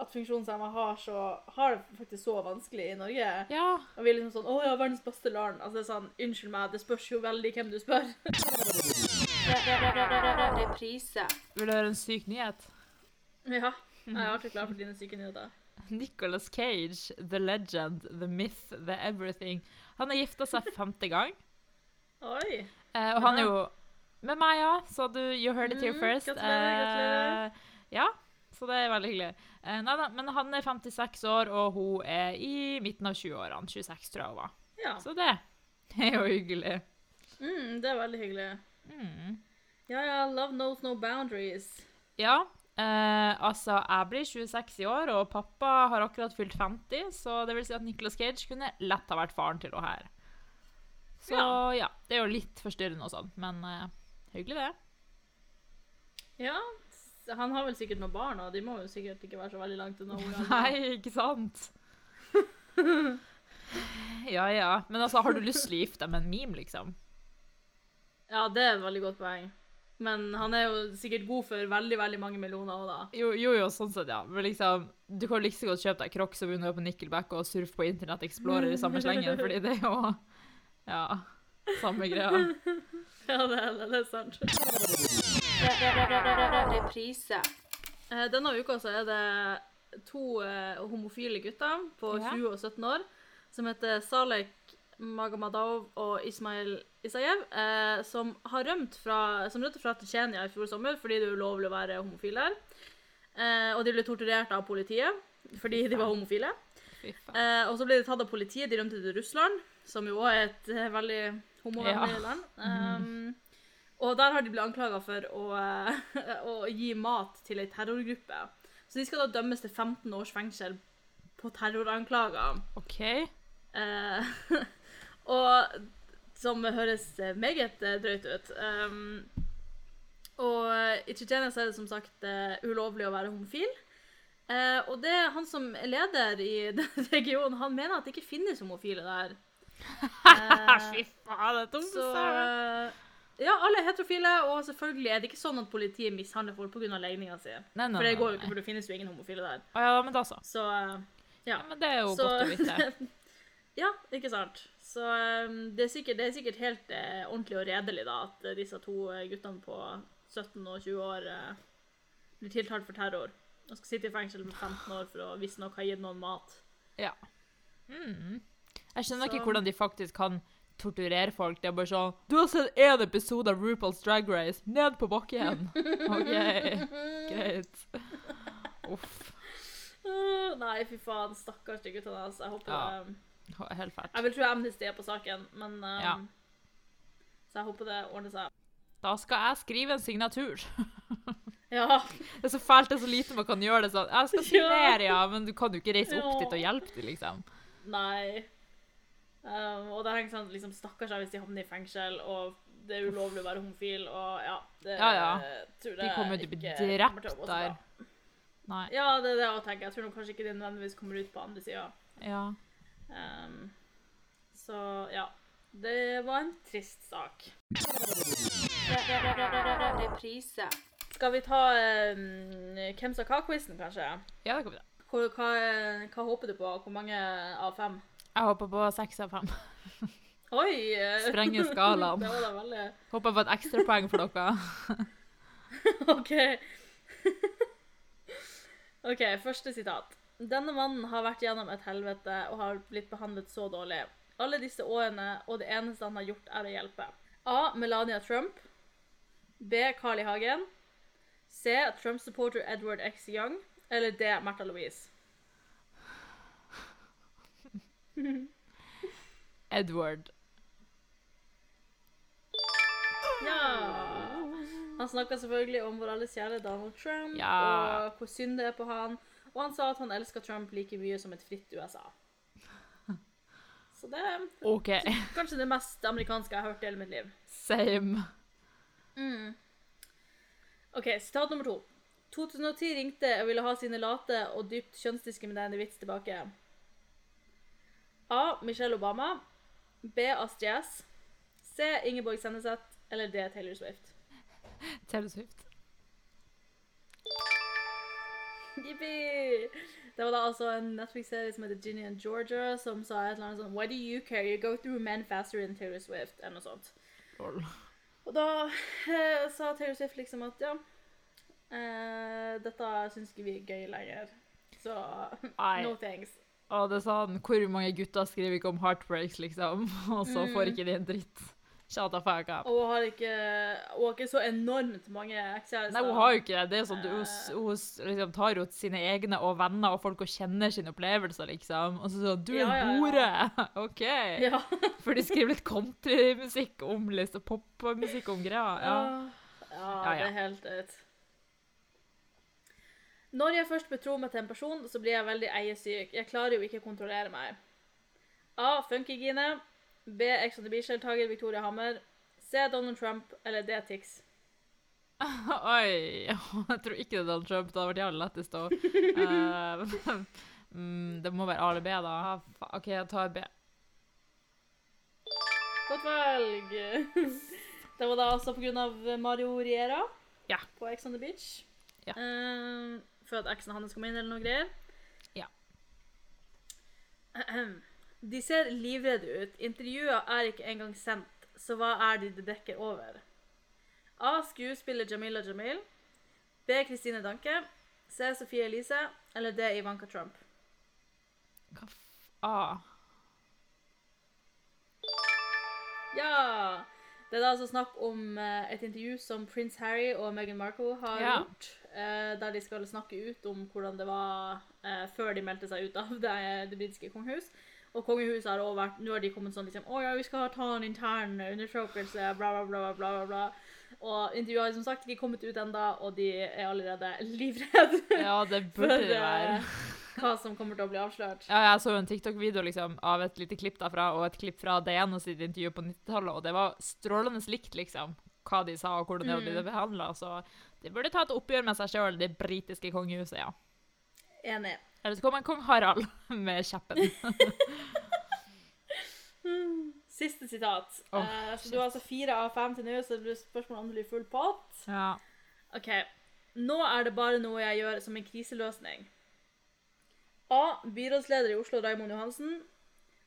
at funksjonshemma har, så, har det faktisk så vanskelig i Norge. Ja. Og vi er liksom sånn 'Å ja, verdens beste land'. Altså, det er sånn, Unnskyld meg, det spørs jo veldig hvem du spør. Reprise. Vil du høre en syk nyhet? ja. Jeg er alltid klar for dine syke nyheter. Nicolas Cage, the legend, the myth, the everything. Han har gifta seg femte gang. Oi. Eh, og han er jo med meg, ja. Så du, you heard it here Mm, first. gratulerer. Eh, ja, så det er veldig hyggelig. Eh, nei da, men han er 56 år, og hun er i midten av 20-årene. 26, tror jeg hun var. Ja. Så det er jo hyggelig. Mm, det er veldig hyggelig. Mm. Ja, ja, love knows no boundaries. Ja, eh, altså, jeg blir 26 i år, og pappa har akkurat fylt 50, så det vil si at Nicolas Cage kunne lett ha vært faren til henne her. Så ja. Ja. det er jo litt forstyrrende og sånn, men eh, hyggelig det. Ja, han har vel sikkert noen barn, og de må jo sikkert ikke være så veldig langt unna. *laughs* Nei, ikke sant? *laughs* ja, ja. Men altså, har du lyst til å gifte deg med en meme, liksom? Ja, det er et veldig godt poeng. Men han er jo sikkert god for veldig, veldig mange millioner òg, da. Jo, jo, jo, sånn sett, ja. Men liksom, du kan like så godt kjøpe deg Crocs og begynne på Nickelback og surfe på Internett Explorer i samme slengen, *laughs* fordi det er jo Ja, samme greia. *laughs* Ja, det er, det er sant. Reprise. Eh, Denne uka så er det to eh, homofile gutter på 20 og 17 år som heter Salek Magamadov og Ismail Isayev, eh, som har rømt fra, som rømte fra Tsjetsjenia i fjor sommer fordi det er ulovlig å være homofil der. Eh, og de ble torturert av politiet fordi de var homofile. Eh, og så ble de tatt av politiet. De rømte til Russland, som jo også er et eh, veldig homovennlig Ja. land. Um, og der har de blitt anklaga for å, eh, *laughs* å gi mat til ei terrorgruppe. Så de skal da dømmes til 15 års fengsel på terroranklager. OK. Eh, *laughs* og som høres eh, meget eh, drøyt ut. Um, og i Tsjetsjenia er det som sagt uh, ulovlig å være homofil. Uh, og det han som er leder i *laughs* den regionen, han mener at det ikke finnes homofile der. *laughs* Fy faen, det er tungt. ja, alle er heterofile, og selvfølgelig er det ikke sånn at politiet mishandler folk pga. legninga si. Nei, nei, For det går jo ikke, for det finnes jo ingen homofile der. Ja, men da så. Så ja. Ja, men det er jo Så- godt å vite. *laughs* Ja, ikke sant. Så um, det, er sikkert, det er sikkert helt eh, ordentlig og redelig da, at eh, disse to eh, guttene på 17 og 20 år eh, blir tiltalt for terror. Og skal sitte i fengsel med 15 år for å visstnok ha gitt noen mat. Ja. Mm. Jeg skjønner ikke hvordan de faktisk kan torturere folk. Det er bare sånn Du har sett én episode av RuPaul's Drag Race. Ned på bakken. *laughs* OK. Greit. Uff. Nei, fy faen. Stakkars de guttene. Altså. Jeg håper Ja. det, Helt fælt. Jeg vil tro Amnesty er på saken, men um, Ja. Så jeg håper det ordner seg. Da skal jeg skrive en signatur. *laughs* Ja. Det er så fælt, det er så lite man kan gjøre det sånn. Jeg skal signere, *laughs* ja, men du kan jo ikke reise opp Ja. dit og hjelpe dem, liksom. Nei. Um, og det henger sånn liksom, Stakkars hvis de havner i fengsel, og det er ulovlig å være homofil, og ja det, Ja, ja. Tror De kommer jo til å bli drept der. Nei. Ja, det er det jeg tenker. Jeg tror kanskje ikke de nødvendigvis kommer ut på andre sida. Ja. Um, så ja. Det var en trist sak. Reprise. Skal vi ta um, Hvem sa hva-quizen, kanskje? ja, det kan vi ta. Hva, hva, hva håper du på? Hvor mange av fem? Jeg håper på seks av fem. *laughs* Oi! *laughs* Sprenge skalaen. *laughs* det var da veldig Håper på et ekstrapoeng for dere. OK. OK, første sitat. Denne mannen har vært gjennom et helvete og har blitt behandlet så dårlig. Alle disse årene, og det eneste han har gjort, er å hjelpe. A. Melania Trump. B. Carl I. Hagen. C. Trump-supporter Edward X. Young. Eller D. Märtha Louise. *laughs* Edward. Ja. Han snakka selvfølgelig om vår alles kjære Donald Trump, Ja. og hvor synd det er på han. Og han sa at han elsker Trump like mye som et fritt USA. Så det er kanskje det mest amerikanske jeg har hørt i hele mitt liv. Same. OK, sitat nummer to. 2010 ringte og ville ha sine late og dypt kjønnsdiskriminerende vits tilbake. A. Michelle Obama. B. Astrid S. C. Ingeborg Senneset. Eller D. Taylor Swift. Taylor Swift. Jippi! Det var da altså en Netflix-serie som heter Ginny and Georgia, som sa et eller annet sånn Why do you care? You go through men faster than Taylor Swift. Eller noe sånt. Lol. Og da eh, sa Taylor Swift liksom at ja eh, Dette syns ikke vi er gøy lenger. Så Nei. no thanks. Og det sa han, hvor mange gutter skriver ikke om heartbreaks, liksom? *laughs* Og så får Mm. ikke de en dritt. Shut the fuck up. Og hun har ikke, hun har ikke så enormt mange ekskjærester. Nei, hun har jo ikke det. Det er sånn. Hun, hun liksom tar jo sine egne og venner og folk og kjenner sine opplevelser, liksom. Og så sånn Du er Ja, ja, ja. bordet! *laughs* OK. Ja. *laughs* For de skriver litt countrymusikk om liksom popmusikk om greia. Ja. Ja, Ja, ja. det er helt ut. Når jeg først betror meg til en person, så blir jeg veldig eiesyk. Jeg klarer jo ikke å kontrollere meg. A. Funkygine. B. Ex on the Beach-deltaker Victoria Hammer. C. Donald Trump. Eller D. Tix. *laughs* Oi. Jeg tror ikke det er Donald Trump. Det hadde vært jævlig lettest å Eh, *laughs* mm, Det må være A eller B, da. OK, jeg tar B. Godt valg. *laughs* Det var da altså av Mario Riera Ja. på Ex on the Beach. Ja. Uh, for at eksen hans kom inn eller noe greier. Ja. *clears throat* De ser livredde ut. Intervjuer er ikke engang sendt, så hva er det de dekker over? A. Skuespiller Jamila Jamil. B. Kristine Danke. C. Sofie Elise. Eller D. Ivanka Trump. Hva f... A. Ja! Det er da altså snakk om eh, et intervju som prins Harry og Meghan Markle har Ja. gjort. eh, der de skal snakke ut om hvordan det var eh, før de meldte seg ut av det, det britiske kongehus. Og kongehuset har også vært Nå har de kommet sånn liksom Å ja, vi skal ta en intern undersøkelse, bla, bla, bla, bla, bla, bla. Og intervjuet har som sagt ikke kommet ut ennå, og de er allerede livredde Ja, det *laughs* for burde det være. eh, hva som kommer til å bli avslørt. Ja, jeg så jo en TikTok-video liksom, av et lite klipp derfra, og et klipp fra Diana sitt intervju på 90-tallet, og det var strålende likt, liksom, hva de sa og hvordan de hadde ble behandla. Så de burde ta et oppgjør med seg sjøl, det britiske kongehuset, ja. Enig. Eller så kommer kong Harald *laughs* med kjeppen. *laughs* Siste sitat. Oh, uh, så du har altså fire av fem til nå, så det blir spørsmål om du blir full pott. Ja. OK. Nå er det bare noe jeg gjør som en kriseløsning. A. Byrådsleder i Oslo Raymond Johansen.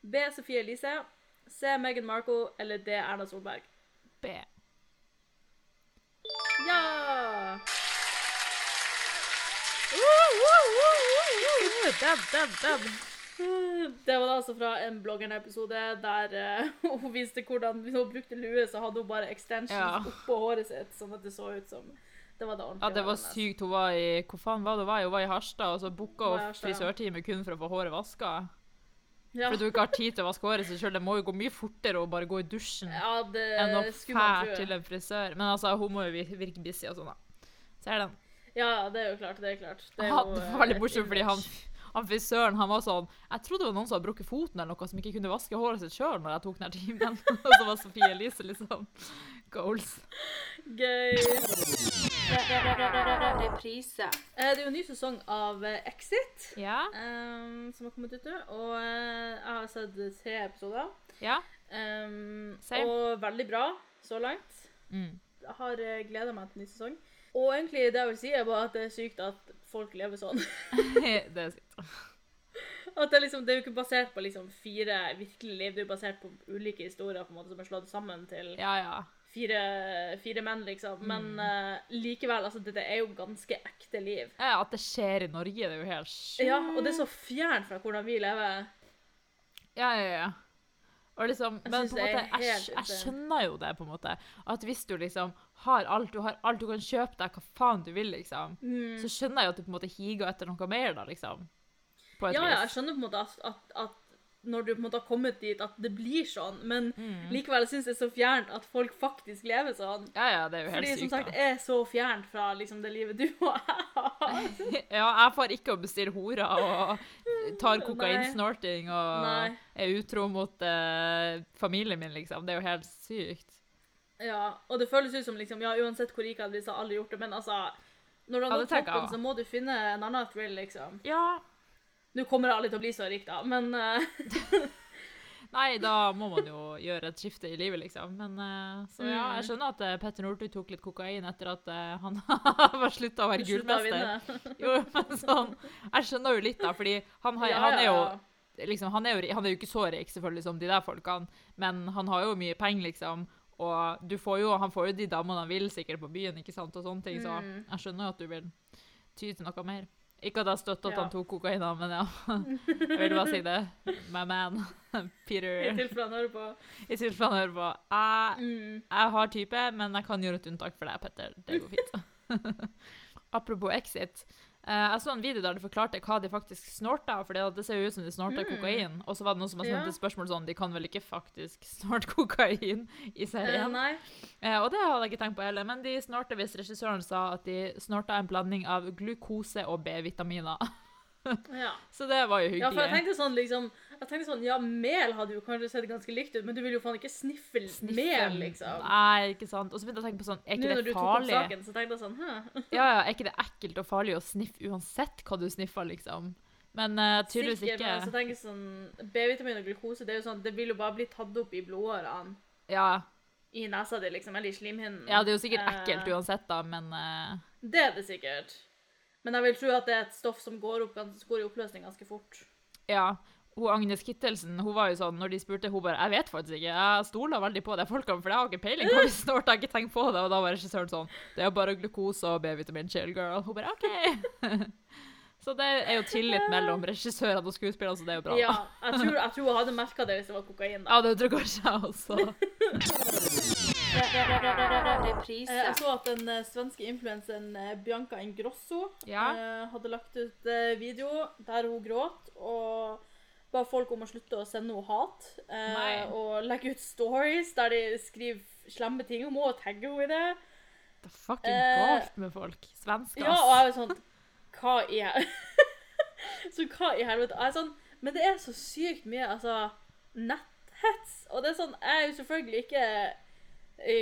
B. Sofie Elise. C. Meghan Markle. Eller D. Erna Solberg. B. Ja! Dab, dab, dab. Det var da altså fra en bloggerne-episode der uh, *laughs* hun viste hvordan hvis hun brukte lue, så hadde hun bare extensions Ja. oppå håret sitt, sånn at det så ut som det var det ordentlige Ja, det var sykt. Hun var i Hvor faen var det hun var? Hun var i Harstad, og så booka hun frisørtime kun for å få håret vaska. Ja, For du ikke har tid til å vaske håret sitt sjøl. Det må jo gå mye fortere å bare gå i dusjen ja det enn å fære til en frisør. Men altså, hun må jo virke busy og sånn, da. Ser den. Ja, det er jo klart. Det er klart. Det er Han, jo, det eh, var veldig et morsomt, fordi han, han frisøren han var sånn Jeg trodde det var noen som hadde brukket foten eller noe, som ikke kunne vaske håret sitt sjøl når jeg tok den timen. *laughs* og så var Sofie Elise liksom goals. Gøy. Reprise. Eh, Det er jo en ny sesong av eh, Exit Ja. um, som har kommet ut nå, og eh, jeg har sett tre episoder. Ja. Um, og veldig bra så langt. Mm. Jeg har gleda meg til ny sesong. Og egentlig det jeg vil si, er bare at det er sykt at folk lever sånn. *laughs* det er sykt. At det, liksom, det er jo ikke basert på liksom fire virkelige liv, det er jo basert på ulike historier på en måte som er slått sammen til Ja, ja. fire, fire menn, liksom. Men uh, likevel, altså, dette er jo ganske ekte liv. ja. At det skjer i Norge, det er jo helt sjukt. Ja, og det er så fjernt fra hvordan vi lever. Ja, ja, ja. Og liksom, men på en måte, jeg, jeg skjønner jo det, på en måte. At hvis du liksom har alt, du har alt, du kan kjøpe deg hva faen du vil, liksom, Mm. så skjønner jeg at du på en måte higer etter noe mer, da, liksom. På et Ja, ja, jeg skjønner på en måte at, at, at når du på en måte har kommet dit at det blir sånn, men Mm. likevel syns jeg det er så fjernt at folk faktisk lever sånn. Ja, ja, det er jo helt Fordi som sagt da. er så fjernt fra liksom det livet du og jeg har. *laughs* Ja, jeg får ikke å bestille horer og tar kokainsnorting og Nei. er utro mot eh, familien min, liksom. Det er jo helt sykt. Ja, og det føles ut som liksom, ja, uansett hvor rik jeg hadde blitt, så hadde alle gjort det, men altså Når du har nådd toppen, så må du finne en annen thrill, liksom. Ja. Nå kommer alle til å bli så rik, da, men uh... *laughs* Nei, da må man jo gjøre et skifte i livet, liksom. Men uh, så ja, Mm. jeg skjønner at uh, Petter Northug tok litt kokain etter at uh, han *laughs* var slutta å være gullmester. *laughs* Jo, men sånn Jeg skjønner jo litt, da, fordi han, har, Ja, han er jo liksom, han, er jo, han er jo ikke så rik selvfølgelig som de der folkene, men han har jo mye penger, liksom. Og du får jo, han får jo de damene han vil sikkert på byen, ikke sant, og sånne ting, så Mm. jeg skjønner jo at du vil ty til noe mer. Ikke at jeg støtter at Ja. han tok kokain, men ja. Jeg vil bare si det. My man. *laughs* I Peter. tilfelle han hører på. I tilfelle han hører på. Jeg, Mm. jeg har type, men jeg kan gjøre et unntak for deg, Petter. Det går fint. *laughs* Apropos Exit. Eh, jeg så en video der de forklarte hva de faktisk snorta, for det ser jo ut som de snorta Mm. kokain. Og så var det noen som har sendt Ja. et spørsmål sånn, de kan vel ikke faktisk *laughs* snorte kokain i serien? Eh, og det hadde jeg ikke tenkt på heller, men de snorta hvis regissøren sa at de snorta en blanding av glukose og B-vitaminer. *laughs* *laughs* Ja. Så det var jo hyggelig. ja, for jeg tenkte sånn liksom Jeg tenkte sånn, ja, mel hadde jo kanskje sett ganske likt ut, men du vil jo faen ikke sniffe mel, liksom. Nei, ikke sant. Og så begynte jeg å tenke på sånn, er Nå ikke når du tok opp saken, så tenkte jeg sånn Hæ? Ja, ja, er ikke det ekkelt og farlig å sniffe uansett hva du sniffer, liksom? Men uh, tydeligvis Sikkert, ikke. men så tenker jeg sånn B-vitamin og glukose, det er jo sånn Det vil jo bare bli tatt opp i blodårene Ja, i nesa di, liksom, eller i slimhinnen. ja, det er jo sikkert Eh, ekkelt uansett, da, men uh... Det er det sikkert. Men jeg vil tro at det er et stoff som går opp går i oppløsning ganske fort. ja. Hun Agnes Kittelsen hun var jo sånn, når de spurte, hun bare 'Jeg vet faktisk ikke. Jeg stoler veldig på de folkene, for jeg har ikke peiling hva hvis *laughs* snart Jeg ikke tenker på det.' Og da var regissøren sånn 'Det er bare glukose og B-vitamin, chill, girl.' Hun bare 'OK'. *laughs* Så det er jo tillit mellom regissørene og skuespillerne, så det er jo bra. Ja, jeg tror, jeg tror hun hadde merka det hvis det var kokain. da. Ja, det tror kanskje jeg også. *laughs* Reprise. Eh, Jeg så at den eh, svenske influenseren eh, Bianca Ingrosso Ja. eh, hadde lagt ut video der hun gråt og ba folk om å slutte å sende henne hat. eh, Nei. og legge ut stories der de skriver slemme ting om henne og tagger henne i det. Det er fucking galt med folk. Svensker, Ja, og jeg er sånn Hva i *laughs* Så hva i helvete? Jeg er sånn Men det er så sykt mye altså, netthets. Og det er sånn Jeg er jo selvfølgelig ikke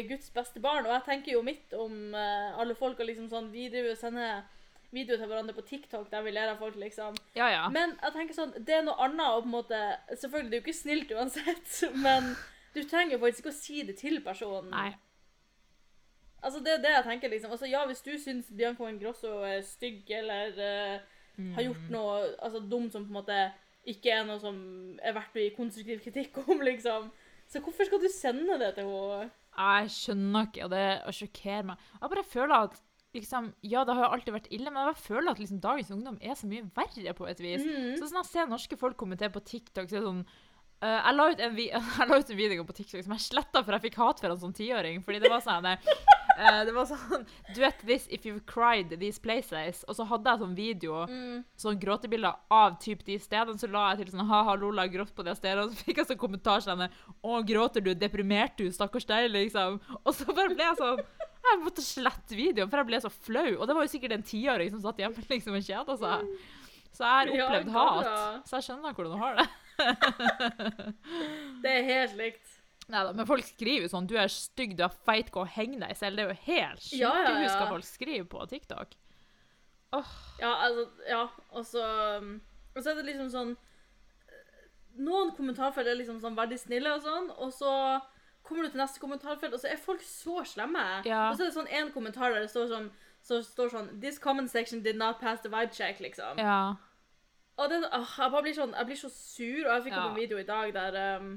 Guds beste barn, og jeg tenker jo mitt om uh, alle folk og liksom sånn Vi driver og sender videoer til hverandre på TikTok der vi ler av folk, liksom. Ja, ja. Men jeg tenker sånn Det er noe annet å på en måte Selvfølgelig, det er jo ikke snilt uansett, *laughs* men du trenger jo faktisk ikke å si det til personen. Nei. Altså, det er det jeg tenker, liksom. Altså, ja, hvis du syns Bianca Ingrosso er stygg eller uh, Mm. har gjort noe altså, dumt som på en måte ikke er noe som er verdt å gi konstruktiv kritikk om, *laughs* liksom. Så hvorfor skal du sende det til henne? Jeg skjønner ikke, og det sjokkerer meg. Jeg bare føler at liksom, Ja, det har jo alltid vært ille, men jeg bare føler at liksom, dagens ungdom er så mye verre på et vis. Mm. Så sånn jeg ser norske folk kommentere på TikTok, så er det sånn eh, jeg, la ut en *laughs* jeg la ut en video på TikTok som jeg sletta for jeg fikk hat for en sånn tiåring. Fordi det var sånn uh, Det var sånn Duet this if you've cried these places. Og så hadde jeg sånn video, Mm. sånn gråtebilder av typ de stedene. Så la jeg til sånn ha-ha, Lola grått på de stedene. Og *laughs* så fikk jeg sånn kommentar sånn Å, gråter du? Deprimert du? Stakkars deg, liksom. Og så bare ble jeg sånn Jeg måtte slette videoen, for jeg ble så flau. Og det var jo sikkert en tiåring som satt hjemme liksom og kjeda seg. Så jeg har opplevd ja, hat. Så jeg skjønner hvordan du har det. Det er helt likt. Neida, men folk skriver jo sånn 'Du er stygg, du er feit, gå og heng deg selv'. Det er jo helt sjukt. Ja, ja, ja. folk skriver på TikTok. Ja, altså Ja, og så um, Og så er det liksom sånn Noen kommentarfelt er liksom sånn veldig snille og sånn, og så kommer du til neste kommentarfelt, og så er folk så slemme. Ja. Og så er det sånn én kommentar der det står sånn så står sånn This comment section did not pass the vibe check, liksom. Ja. Og det, åh, jeg bare blir sånn Jeg blir så sur, og jeg fikk Ja. opp en video i dag der um,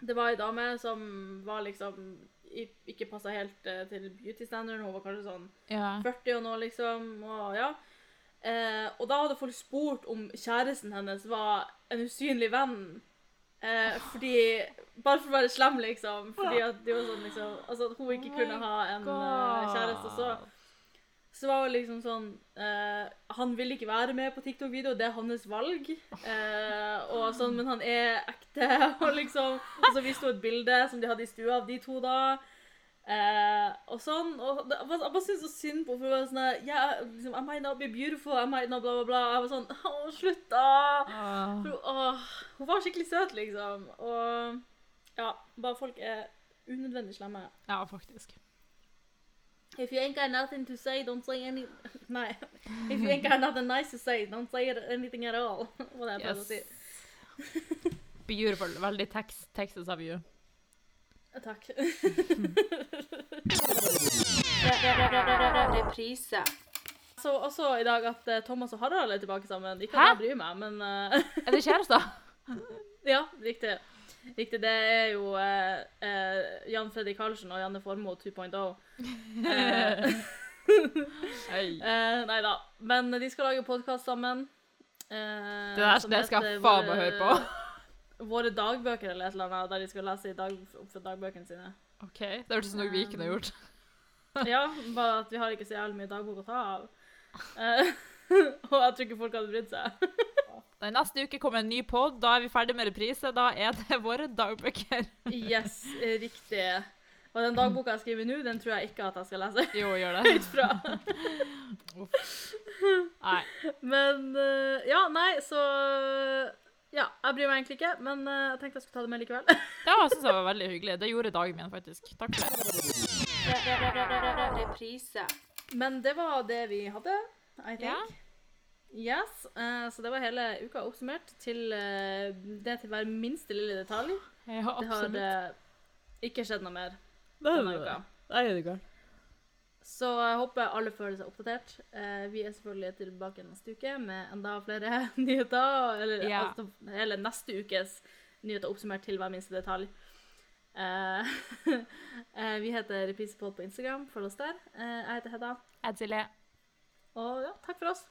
det var ei dame som var liksom ikke passa helt uh, til beauty-standarden. Hun var kanskje sånn ja. 40 og noe, liksom. Og ja. Eh, og da hadde folk spurt om kjæresten hennes var en usynlig venn. Eh, fordi Bare for å være slem, liksom. Fordi at det var sånn, liksom Altså at hun ikke Oh kunne ha en uh, kjæreste. Så, så var det liksom sånn eh, Han vil ikke være med på TikTok-video, det er hans valg. Eh, og sånn, men han er ekte, *laughs* og liksom Og så viste hun et bilde som de hadde i stua av de to da. Eh, og sånn, og det, jeg bare, syntes så synd på var sånn yeah, liksom, I might not be beautiful, I might not bla, bla, bla. Jeg var sånn Å, slutt, da! Ah. For, hun var skikkelig søt, liksom. Og ja, bare folk er unødvendig slemme. Ja, faktisk. If you ain't got nothing to say, don't say any *laughs* Nei. If you ain't got *laughs* nothing nice to say, don't say anything at all. Var jeg prøvde å si. Beautiful. Veldig text, Texas of you. Takk. *laughs* Reprise. Så også i dag at eh, Thomas og Harald er tilbake sammen. Ikke at jeg bryr meg, men eh, Er det kjærester? ja, riktig. Riktig. Det er jo eh, eh, Jan Fredrik Karlsen og Janne Formoe 2.0. *laughs* Eh, eh, nei da. Men de skal lage podkast sammen. Eh, Det der som det skal heter jeg faen meg høre på. *laughs* Våre dagbøker eller et eller annet, der de skal lese i dag, opp fra dagbøkene sine. OK. Det hørtes ut som noe vi kunne gjort. *laughs* Ja, bare at vi har ikke så jævlig mye dagbok å ta av. Eh, og jeg tror ikke folk hadde brydd seg. Nei, Neste uke kommer en ny pod. Da er vi ferdig med reprise. Da er det *laughs* våre dagbøker. Yes, riktig. Og den dagboka jeg skriver nå, den tror jeg ikke at jeg skal lese Jo, gjør *laughs* det. høyt fra. Nei. Men eh, Ja, nei, så Ja, jeg bryr meg egentlig ikke, men eh, jeg tenkte jeg skulle ta det med likevel. *laughs* Ja, jeg syns det var veldig hyggelig. Det gjorde dagen min, faktisk. Takk for det. Reprise. Men det var det vi hadde, I think. Ja. Yes, uh, så det var hele uka oppsummert til uh, det til hver minste lille detalj. Ja, Det har absolutt. eh, ikke skjedd noe mer Det denne uka. Nei, det er galt. Så jeg håper alle føler seg oppdatert. Vi er selvfølgelig tilbake neste uke med enda flere *laughs* nyheter. Eller Ja. altså, hele neste ukes nyheter oppsummert til hver minste detalj. *laughs* Vi heter Reprisepod på Instagram. Følg oss der. Jeg heter Hedda. Ed Silje. Og ja, takk for oss.